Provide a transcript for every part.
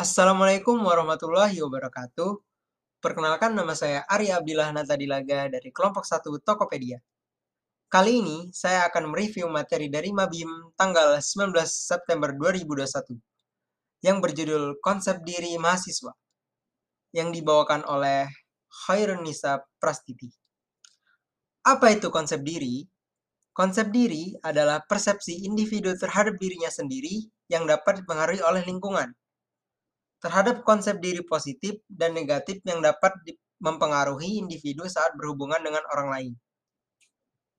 Assalamualaikum warahmatullahi wabarakatuh. Perkenalkan nama saya Arya Abdillah Natadilaga dari kelompok 1 Tokopedia. Kali ini saya akan mereview materi dari Mabim tanggal 19 September 2021 yang berjudul Konsep Diri Mahasiswa yang dibawakan oleh Khairunisa Prastiti. Apa itu konsep diri? Konsep diri adalah persepsi individu terhadap dirinya sendiri yang dapat dipengaruhi oleh lingkungan terhadap konsep diri positif dan negatif yang dapat mempengaruhi individu saat berhubungan dengan orang lain.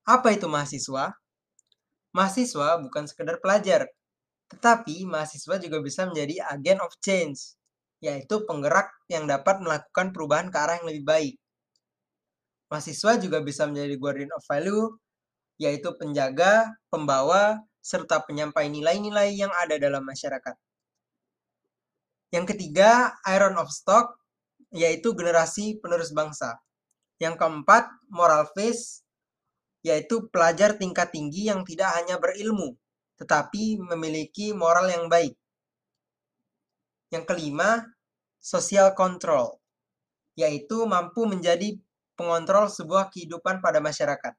Apa itu mahasiswa? Mahasiswa bukan sekedar pelajar, tetapi mahasiswa juga bisa menjadi agen of change, yaitu penggerak yang dapat melakukan perubahan ke arah yang lebih baik. Mahasiswa juga bisa menjadi guardian of value, yaitu penjaga, pembawa, serta penyampai nilai-nilai yang ada dalam masyarakat. Yang ketiga, Iron of Stock, yaitu generasi penerus bangsa. Yang keempat, Moral Face, yaitu pelajar tingkat tinggi yang tidak hanya berilmu, tetapi memiliki moral yang baik. Yang kelima, Social Control, yaitu mampu menjadi pengontrol sebuah kehidupan pada masyarakat.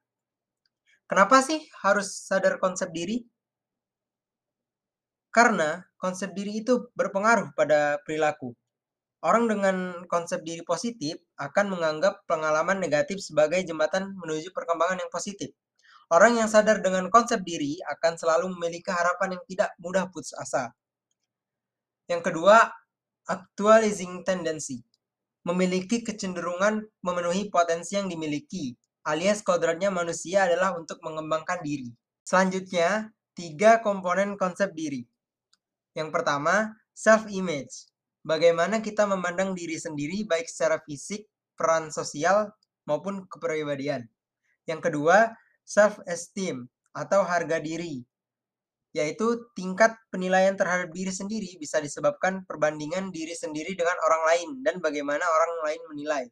Kenapa sih harus sadar konsep diri? Karena konsep diri itu berpengaruh pada perilaku. Orang dengan konsep diri positif akan menganggap pengalaman negatif sebagai jembatan menuju perkembangan yang positif. Orang yang sadar dengan konsep diri akan selalu memiliki harapan yang tidak mudah putus asa. Yang kedua, actualizing tendency. Memiliki kecenderungan memenuhi potensi yang dimiliki, alias kodratnya manusia adalah untuk mengembangkan diri. Selanjutnya, tiga komponen konsep diri. Yang pertama, self-image. Bagaimana kita memandang diri sendiri baik secara fisik, peran sosial, maupun kepribadian. Yang kedua, self-esteem atau harga diri, yaitu tingkat penilaian terhadap diri sendiri bisa disebabkan perbandingan diri sendiri dengan orang lain dan bagaimana orang lain menilai.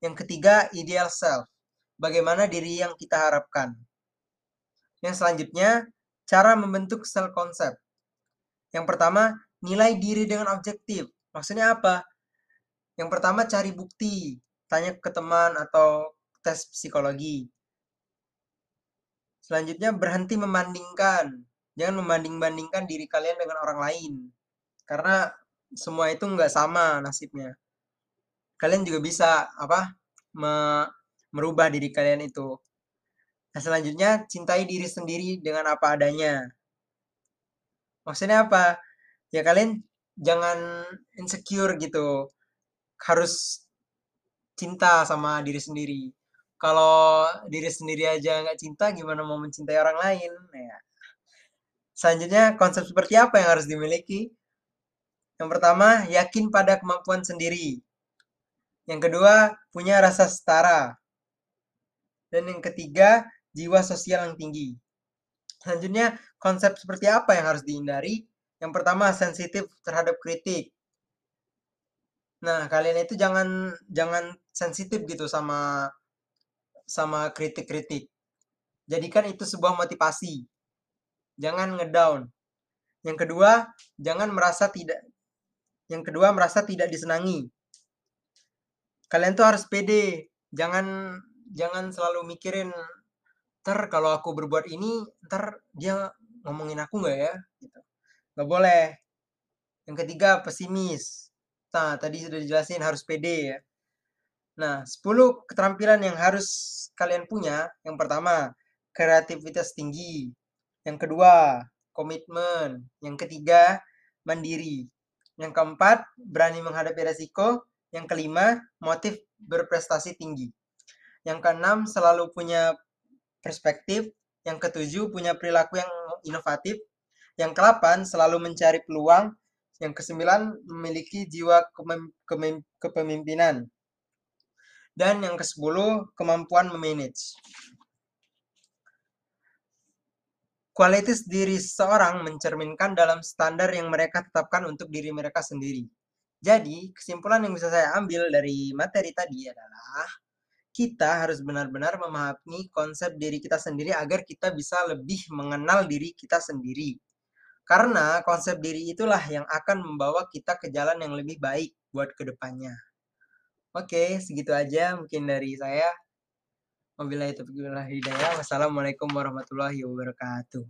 Yang ketiga, ideal self. Bagaimana diri yang kita harapkan. Yang selanjutnya, cara membentuk self concept. Yang pertama, nilai diri dengan objektif. Maksudnya apa? Yang pertama, cari bukti. Tanya ke teman atau tes psikologi. Selanjutnya, berhenti membandingkan. Jangan membanding-bandingkan diri kalian dengan orang lain. Karena semua itu nggak sama nasibnya. Kalian juga bisa apa me merubah diri kalian itu. Nah, selanjutnya, cintai diri sendiri dengan apa adanya. Maksudnya apa? Ya kalian jangan insecure gitu. Harus cinta sama diri sendiri. Kalau diri sendiri aja nggak cinta, gimana mau mencintai orang lain? Ya. Selanjutnya, konsep seperti apa yang harus dimiliki? Yang pertama, yakin pada kemampuan sendiri. Yang kedua, punya rasa setara. Dan yang ketiga, jiwa sosial yang tinggi. Selanjutnya, konsep seperti apa yang harus dihindari? Yang pertama, sensitif terhadap kritik. Nah, kalian itu jangan jangan sensitif gitu sama sama kritik-kritik. Jadikan itu sebuah motivasi. Jangan ngedown. Yang kedua, jangan merasa tidak yang kedua merasa tidak disenangi. Kalian tuh harus pede. Jangan jangan selalu mikirin ntar kalau aku berbuat ini ntar dia ngomongin aku nggak ya? Gitu. Nggak boleh. Yang ketiga pesimis. Nah tadi sudah dijelasin harus pede ya. Nah 10 keterampilan yang harus kalian punya. Yang pertama kreativitas tinggi. Yang kedua komitmen. Yang ketiga mandiri. Yang keempat berani menghadapi resiko. Yang kelima motif berprestasi tinggi. Yang keenam selalu punya perspektif. Yang ketujuh, punya perilaku yang inovatif. Yang kelapan, selalu mencari peluang. Yang kesembilan, memiliki jiwa kepemimpinan. Dan yang kesepuluh, kemampuan memanage. Kualitas diri seseorang mencerminkan dalam standar yang mereka tetapkan untuk diri mereka sendiri. Jadi, kesimpulan yang bisa saya ambil dari materi tadi adalah kita harus benar-benar memahami konsep diri kita sendiri agar kita bisa lebih mengenal diri kita sendiri. Karena konsep diri itulah yang akan membawa kita ke jalan yang lebih baik buat ke depannya. Oke, segitu aja mungkin dari saya. Wabillahi taufiq hidayah. Wassalamualaikum warahmatullahi wabarakatuh.